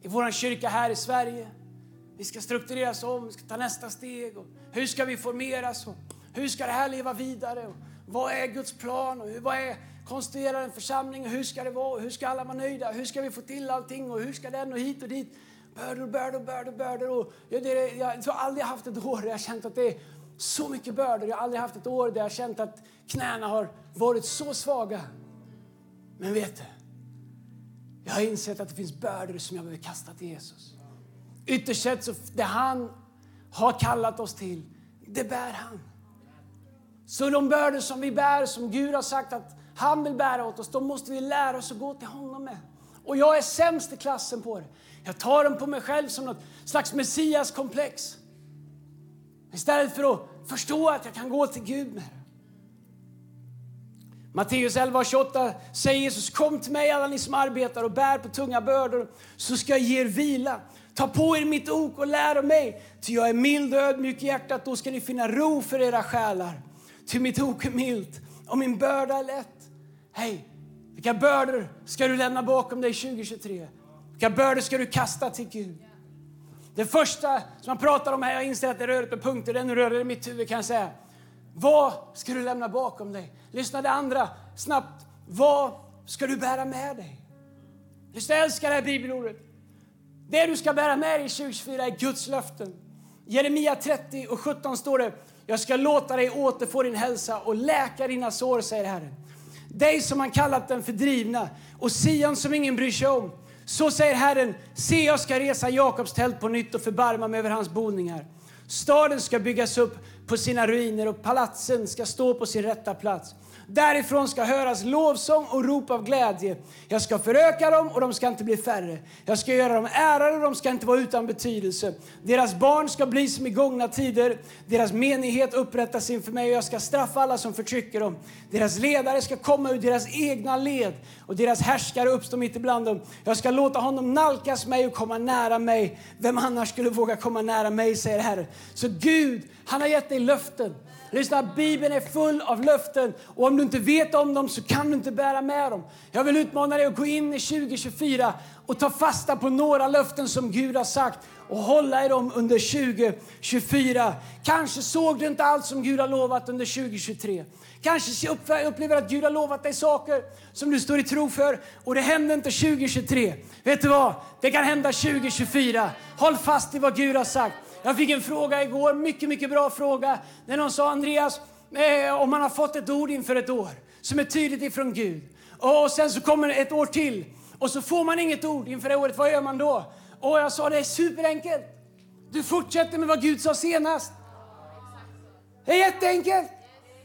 i vår kyrka här i Sverige, Vi ska struktureras om, vi ska ta nästa steg. Och hur ska vi formeras? Och hur ska det här leva vidare? Vad är Guds plan? Och vad är konstruera en församling? Och hur ska det vara? hur ska alla vara nöjda? Hur ska vi få till allting? Och hur ska den och hit och dit? Bördor, bördor, bördor, bördor. Och jag, det, jag, jag har aldrig haft ett år där jag känt att det är så mycket bördor. Jag har aldrig haft ett år där jag känt att knäna har varit så svaga. Men vet du? Jag har insett att det finns bördor som jag behöver kasta till Jesus. Ytterst sett, så det han har kallat oss till, det bär han. Så de bördor som vi bär, som Gud har sagt att han vill bära åt oss, de måste vi lära oss att gå till honom med. Och jag är sämst i klassen på det. Jag tar dem på mig själv som något slags messiaskomplex. Istället för att förstå att jag kan gå till Gud med det. Matteus 11.28 säger Jesus, kom till mig alla ni som arbetar och bär på tunga bördor, så ska jag ge er vila. Ta på er mitt ok och lär av mig, ty jag är mild och ödmjuk i hjärtat, då ska ni finna ro för era själar. Ty mitt ok är milt och min börda är lätt. Hej, vilka bördor ska du lämna bakom dig 2023? Vilka bördor ska du kasta till Gud? Det första som man pratar om här, jag inser att det rör ett punkter, den rör i mitt huvud kan jag säga. Vad ska du lämna bakom dig? Lyssna det andra snabbt. Vad ska du bära med dig? Lyssna, jag älskar det här bibelordet. Det du ska bära med dig 2024 är Guds löften. Jeremia 30 och 17 står det. Jag ska låta dig återfå din hälsa och läka dina sår, säger Herren. Dig som han kallat den fördrivna och Sion som ingen bryr sig om. Så säger Herren, se jag ska resa Jakobs tält på nytt och förbarma mig över hans boningar. Staden ska byggas upp på sina ruiner och palatsen ska stå på sin rätta plats. Därifrån ska höras lovsång och rop av glädje. Jag ska föröka dem och de ska inte bli färre. Jag ska göra dem ärade och de ska inte vara utan betydelse. Deras barn ska bli som i gångna tider. Deras menighet upprättas inför mig och jag ska straffa alla som förtrycker dem. Deras ledare ska komma ur deras egna led och deras härskare uppstå mitt ibland dem. Jag ska låta honom nalkas mig och komma nära mig. Vem annars skulle våga komma nära mig, säger Herren. Så Gud, han har gett dig löften. Lyssna, Bibeln är full av löften och om du inte vet om dem så kan du inte bära med dem. Jag vill utmana dig att gå in i 2024 och ta fasta på några löften som Gud har sagt och hålla i dem under 2024. Kanske såg du inte allt som Gud har lovat under 2023. Kanske upplever att Gud har lovat dig saker som du står i tro för och det hände inte 2023. Vet du vad? Det kan hända 2024. Håll fast i vad Gud har sagt. Jag fick en fråga igår, mycket, mycket bra fråga. När någon sa Andreas, eh, om man har fått ett ord inför ett år som är tydligt ifrån Gud och sen så kommer ett år till och så får man inget ord inför det året, vad gör man då? Och jag sa det är superenkelt. Du fortsätter med vad Gud sa senast. Det är jätteenkelt.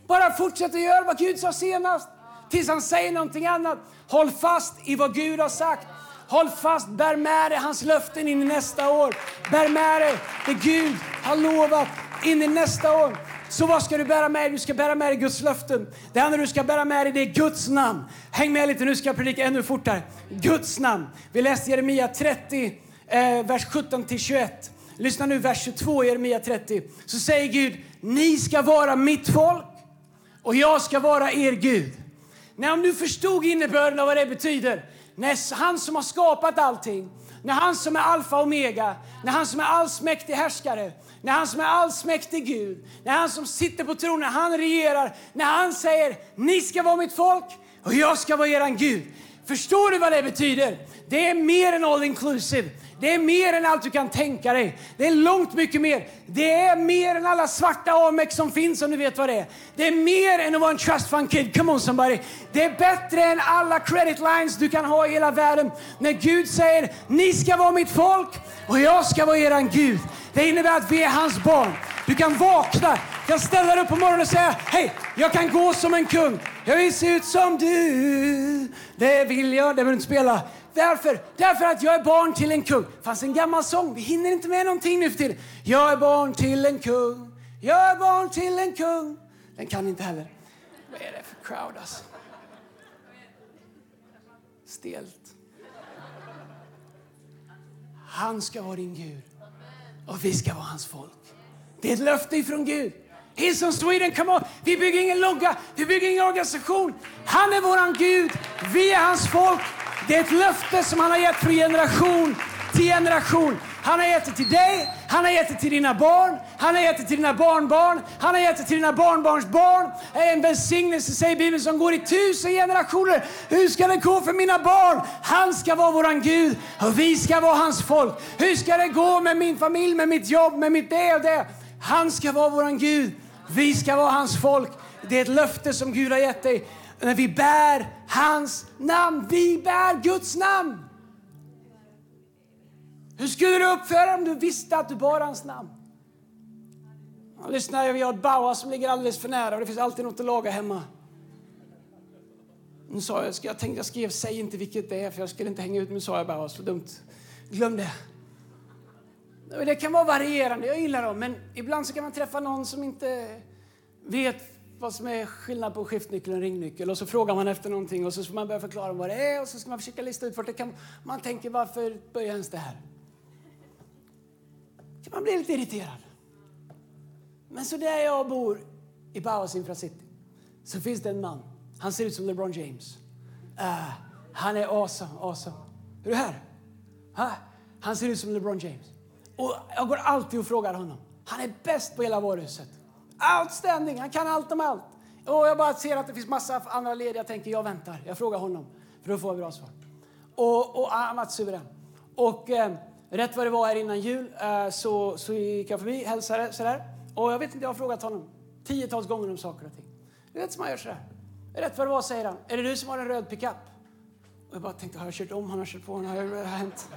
Bara fortsätt att göra vad Gud sa senast tills han säger någonting annat. Håll fast i vad Gud har sagt. Håll fast, bär med dig hans löften in i nästa år. Bär med dig det Gud har lovat in i nästa år. Så vad ska du bära med dig? Du ska bära med dig Guds löften. Det andra du ska bära med dig det är Guds namn. Häng med lite, nu ska jag predika ännu fortare. Guds namn. Vi läste Jeremia 30, eh, vers 17 till 21. Lyssna nu, vers 22 i Jeremia 30. Så säger Gud, ni ska vara mitt folk och jag ska vara er Gud. Nej, om du förstod innebörden av vad det betyder, när han som har skapat allting, när han som är alfa och omega, när han som är allsmäktig härskare, när han som är allsmäktig Gud, när han som sitter på tronen, när han regerar, när han säger ni ska vara mitt folk och jag ska vara eran Gud. Förstår du vad det betyder? Det är mer än all inclusive. Det är mer än allt du kan tänka dig. Det är långt mycket mer. Det är mer än alla svarta Amex som finns om du vet vad det är. Det är mer än att vara en trust fund kid. Come on somebody. Det är bättre än alla credit lines du kan ha i hela världen. När Gud säger ni ska vara mitt folk och jag ska vara eran Gud. Det innebär att vi är hans barn. Du kan vakna, du kan ställa dig upp på morgonen och säga hej, jag kan gå som en kung. Jag vill se ut som du. Det vill jag. Det vill du inte spela. Därför, därför att jag är barn till en kung. Det fanns en gammal sång, vi hinner inte med någonting nu för tiden. Jag är barn till en kung, jag är barn till en kung. Den kan inte heller. Vad är det för crowd alltså? Stelt. Han ska vara din Gud och vi ska vara hans folk. Det är ett löfte ifrån Gud. Hillsong Sweden, come on! Vi bygger ingen logga, vi bygger ingen organisation. Han är våran Gud, vi är hans folk. Det är ett löfte som han har gett från generation till generation. Han har gett det till dig, han har gett det till dina barn, han har gett det till dina barnbarn, han har gett det till dina barnbarns barn. Det är en välsignelse, säger Bibeln, som går i tusen generationer. Hur ska det gå för mina barn? Han ska vara våran Gud och vi ska vara hans folk. Hur ska det gå med min familj, med mitt jobb, med mitt det och det? Han ska vara våran Gud. Vi ska vara hans folk. Det är ett löfte som Gud har gett dig. När vi bär hans namn. Vi bär Guds namn. Hur skulle du uppföra dig om du visste att du bar hans namn? Ja, lyssna, vi har ett baua som ligger alldeles för nära och det finns alltid något att laga hemma. Nu sa jag, jag tänkte jag skrev säg inte vilket det är för jag skulle inte hänga ut, med sa jag bara, så dumt. Glöm det. Det kan vara varierande, jag gillar dem, men ibland så kan man träffa någon som inte vet vad som är skillnad på skiftnyckel och ringnyckel och så frågar man efter någonting och så ska man börja förklara vad det är och så ska man försöka lista ut vart det kan... Man tänker varför börjar ens det här? Man blir lite irriterad. Men så där jag bor i Bauhaus Infra City så finns det en man. Han ser ut som LeBron James. Uh, han är awesome, awesome. Är du här? Ha? han ser ut som LeBron James. Och jag går alltid och frågar honom. Han är bäst på hela varuhuset. Outstanding! Han kan allt om allt. Och jag bara ser att det finns massa andra lediga. Jag tänker, jag väntar. Jag frågar honom, för då får jag bra svar. Och, och ah, han var suverän. Och eh, rätt vad det var här innan jul eh, så, så gick jag förbi, hälsade sådär. Och jag vet inte, jag har frågat honom tiotals gånger om saker och ting. Du vet som man gör sådär. Rätt vad det var säger han, är det du som har en röd pickup? Och jag bara tänkte, har jag kört om? Han har kört på honom? Har det hänt?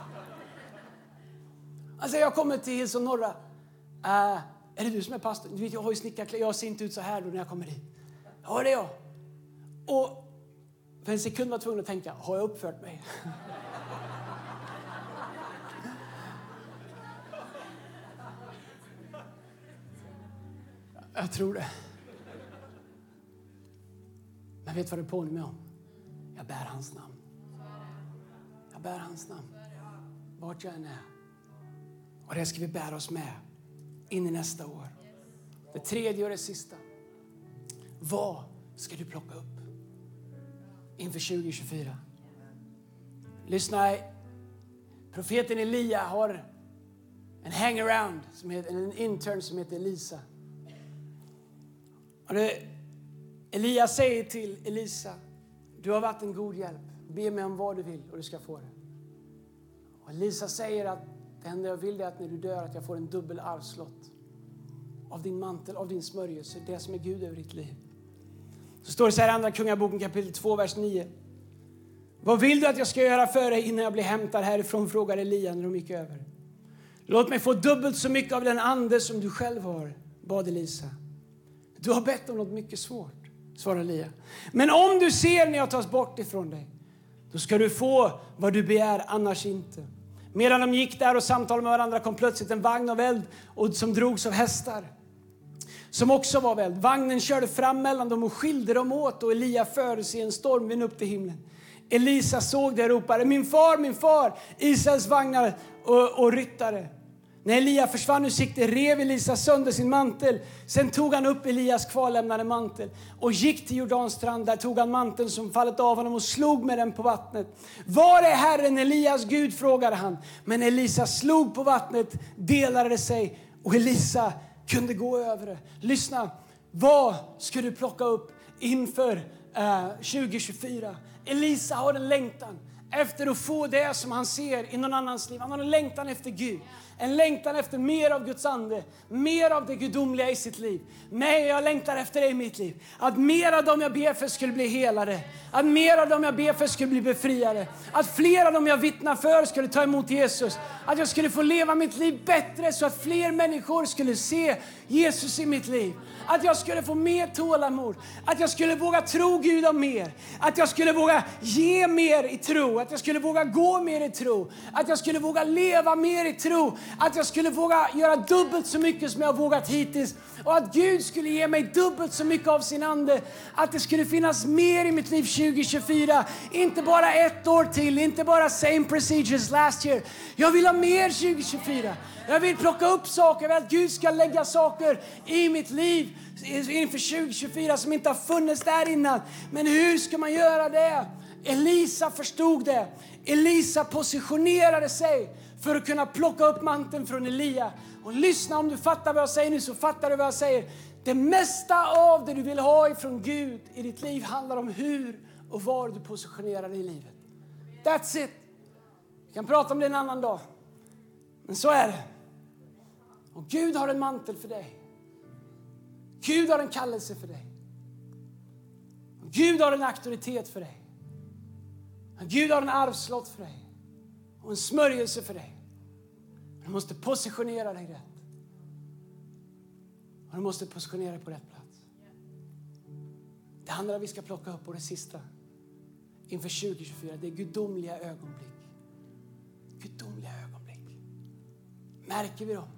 Alltså jag kommer till Hillsong Norra. Uh, är det du som är pastor? Du vet, jag har ju snickarkläder. Jag ser inte ut så här då när jag kommer hit. Ja, det är jag. Och för en sekund var jag tvungen att tänka, har jag uppfört mig? jag tror det. Men vet vad det påminner mig om? Jag bär hans namn. Jag bär hans namn. Vart jag än är. Och det ska vi bära oss med in i nästa år. Det tredje och det sista. Vad ska du plocka upp inför 2024? Lyssna, profeten Elia har en hangaround, som heter, en intern som heter Elisa. Och det, Elia säger till Elisa, du har varit en god hjälp. Be mig om vad du vill och du ska få det. Och Elisa säger att det enda jag vill är att när du dör att jag får en dubbel arvslott av din mantel, av din smörjelse, det som är Gud över ditt liv. Så står det så här i Andra Kungaboken kapitel 2, vers 9. Vad vill du att jag ska göra för dig innan jag blir hämtad härifrån? frågade Elia när de gick över. Låt mig få dubbelt så mycket av den ande som du själv har, bad Elisa. Du har bett om något mycket svårt, svarade Elia. Men om du ser när jag tas bort ifrån dig, då ska du få vad du begär, annars inte. Medan de gick där och samtalade med varandra kom plötsligt en vagn av eld och som drogs av hästar som också var väld. Vagnen körde fram mellan dem och skilde dem åt och Elia fördes i en stormvind upp till himlen. Elisa såg det och ropade min far, min far, Israels vagnar och, och ryttare. När Elia försvann ur sikte rev Elisa sönder sin mantel. Sen tog han upp Elias kvarlämnade mantel och gick till Jordans strand. Där tog han manteln som fallit av honom och slog med den på vattnet. Var är Herren, Elias Gud? frågade han. Men Elisa slog på vattnet, delade det sig och Elisa kunde gå över det. Lyssna, vad ska du plocka upp inför eh, 2024? Elisa har en längtan efter att få det som han ser i någon annans liv. Han har en längtan efter Gud. En längtan efter mer av Guds ande, mer av det gudomliga i sitt liv. Nej, jag längtar efter det i mitt liv. Att mer av dem jag ber för skulle bli helade. Att mer av dem jag ber för skulle bli befriade. Att fler av dem jag vittnar för skulle ta emot Jesus. Att jag skulle få leva mitt liv bättre så att fler människor skulle se Jesus i mitt liv. Att jag skulle få mer tålamod. Att jag skulle våga tro Gud om mer. Att jag skulle våga ge mer i tro. Att jag skulle våga gå mer i tro. Att jag skulle våga leva mer i tro. Att jag skulle våga göra dubbelt så mycket som jag vågat hittills. Och att Gud skulle ge mig dubbelt så mycket av sin Ande. Att det skulle finnas mer i mitt liv 2024. Inte bara ett år till, inte bara same procedures last year. Jag vill ha mer 2024. Jag vill plocka upp saker, jag vill att Gud ska lägga saker i mitt liv inför 2024 som inte har funnits där innan. Men hur ska man göra det? Elisa förstod det. Elisa positionerade sig för att kunna plocka upp manteln från Elia. Och lyssna, om du fattar vad jag säger nu så fattar du vad jag säger. Det mesta av det du vill ha ifrån Gud i ditt liv handlar om hur och var du positionerar dig i livet. That's it. Vi kan prata om det en annan dag. Men så är det. Och Gud har en mantel för dig. Gud har en kallelse för dig. Gud har en auktoritet för dig. Gud har en arvslott för dig. Och en smörjelse för dig. Men du måste positionera dig rätt. Och du måste positionera dig på rätt plats. Det andra vi ska plocka upp och det sista inför 2024, det är gudomliga ögonblick. Gudomliga ögonblick. Märker vi dem?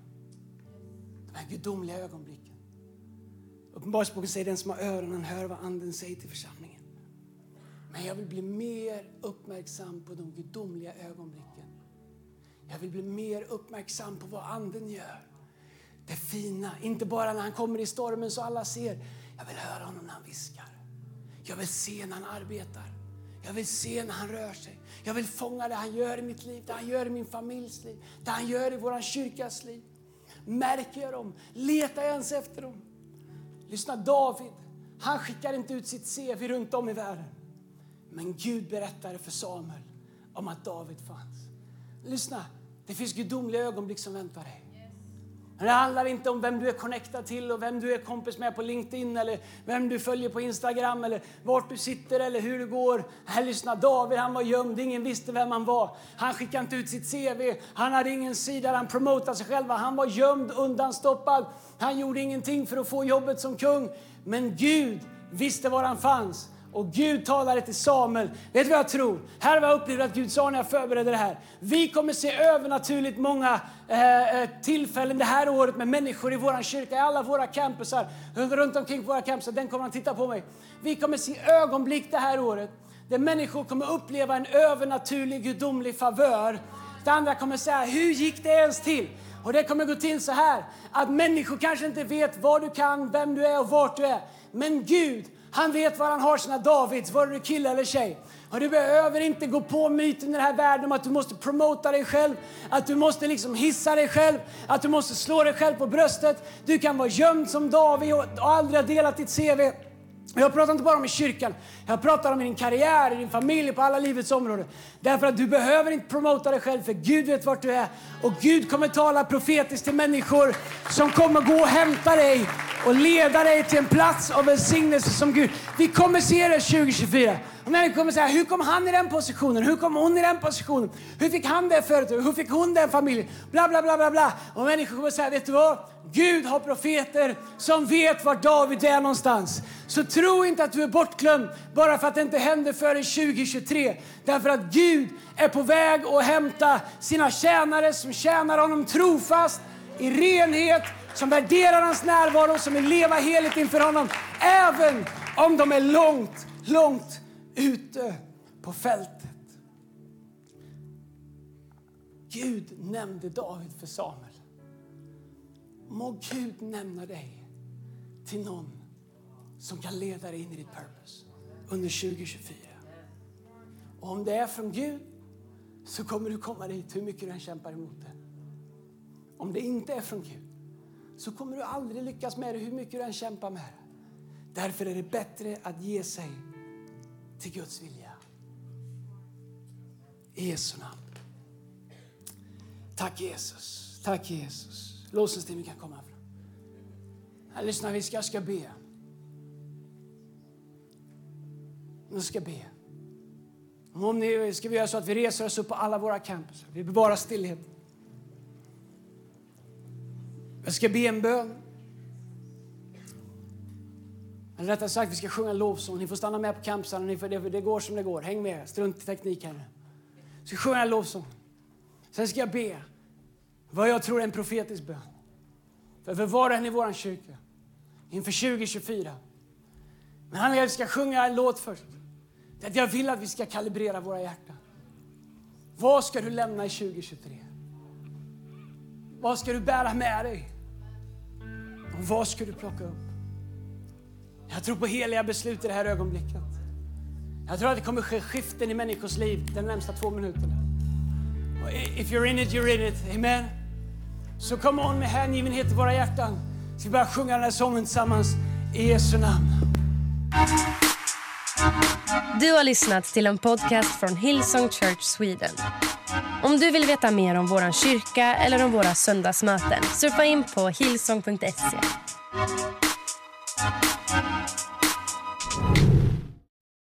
De här gudomliga ögonblicken. Uppenbarelseboken säger den som har öronen hör vad anden säger till församlingen. Men jag vill bli mer uppmärksam på de gudomliga ögonblicken. Jag vill bli mer uppmärksam på vad anden gör. Det fina, inte bara när han kommer i stormen så alla ser. Jag vill höra honom när han viskar. Jag vill se när han arbetar. Jag vill se när han rör sig. Jag vill fånga det han gör i mitt liv, det han gör i min familjs liv, det han gör i vår kyrkas liv. Märker jag dem? Letar jag ens efter dem? Lyssna, David, han skickar inte ut sitt CV runt om i världen. Men Gud berättade för Samuel om att David fanns. Lyssna, det finns gudomliga ögonblick som väntar dig. Men det handlar inte om vem du är connectad till och vem du är kompis med på LinkedIn eller vem du följer på Instagram eller vart du sitter eller hur det går. Här, lyssna, David han var gömd, ingen visste vem han var. Han skickade inte ut sitt CV, han hade ingen sida där han promotade sig själv. Han var gömd, undanstoppad. Han gjorde ingenting för att få jobbet som kung. Men Gud visste var han fanns. Och Gud talade till Samuel. Vet du vad jag tror? Här har jag upplevt att Gud sa när jag förberedde det här. Vi kommer se övernaturligt många eh, eh tillfällen det här året med människor i vår kyrka, i alla våra campusar, runt omkring våra campusar. Den kommer han titta på mig. Vi kommer se ögonblick det här året där människor kommer uppleva en övernaturlig gudomlig favör. Det andra kommer säga, hur gick det ens till? Och det kommer gå till så här, att människor kanske inte vet vad du kan, vem du är och vart du är. Men Gud han vet var han har sina Davids, vare du kille eller tjej. Och du behöver inte gå på myten i den här världen om att du måste promota dig själv, att du måste liksom hissa dig själv, att du måste slå dig själv på bröstet. Du kan vara gömd som David och aldrig ha delat ditt CV. Jag pratar inte bara om i kyrkan, jag pratar om i din karriär, i din familj, på alla livets områden. Därför att du behöver inte promota dig själv, för Gud vet vart du är. Och Gud kommer tala profetiskt till människor som kommer gå och hämta dig och leda dig till en plats av välsignelse som Gud. Vi kommer se det 2024. Och människor kommer säga, hur kom han i den positionen? Hur kom hon i den positionen? Hur fick han det företaget? Hur fick hon den familjen? Bla, bla, bla, bla, bla. Och människor kommer säga, vet du vad? Gud har profeter som vet var David är någonstans. Så tro inte att du är bortglömd bara för att det inte händer förrän 2023. Därför att Gud är på väg att hämta sina tjänare som tjänar honom trofast i renhet, som värderar hans närvaro, som vill leva heligt inför honom. Även om de är långt, långt ute på fältet. Gud nämnde David för Samuel. Må Gud nämna dig till någon som kan leda dig in i ditt purpose under 2024. Och om det är från Gud så kommer du komma dit hur mycket du än kämpar emot det. Om det inte är från Gud så kommer du aldrig lyckas med det hur mycket du än kämpar med det. Därför är det bättre att ge sig till Guds vilja. I Jesu namn. Tack Jesus. Tack Jesus. Lovsångsteamet kan komma fram. Här, lyssna, vi ska, jag ska be. Jag ska be. Om ni, ska vi göra så att vi reser oss upp på alla våra campus. Vi bevarar stillhet. Jag ska be en bön. Eller rättare sagt, vi ska sjunga lovsång. Ni får stanna med på campusarna. Det, det går som det går. Häng med. Strunt i teknik här. Vi ska sjunga en lovsång. Sen ska jag be vad jag tror är en profetisk bön. För, för var och en i vår kyrka. Inför 2024. Men han ska sjunga en låt först. Det att jag vill att vi ska kalibrera våra hjärtan. Vad ska du lämna i 2023? Vad ska du bära med dig? Och vad ska du plocka upp? Jag tror på heliga beslut i det här ögonblicket. Jag tror att det kommer ske skiften i människors liv de närmsta två minuterna. Och If you're in it, you're in it. Amen. Så kom on med hängivenhet i våra hjärtan. Ska vi börja sjunga den här sången tillsammans i Jesu namn.
Du har lyssnat till en podcast från Hillsong Church Sweden. Om du vill veta mer om vår kyrka eller om våra söndagsmöten surfa in på hillsong.se.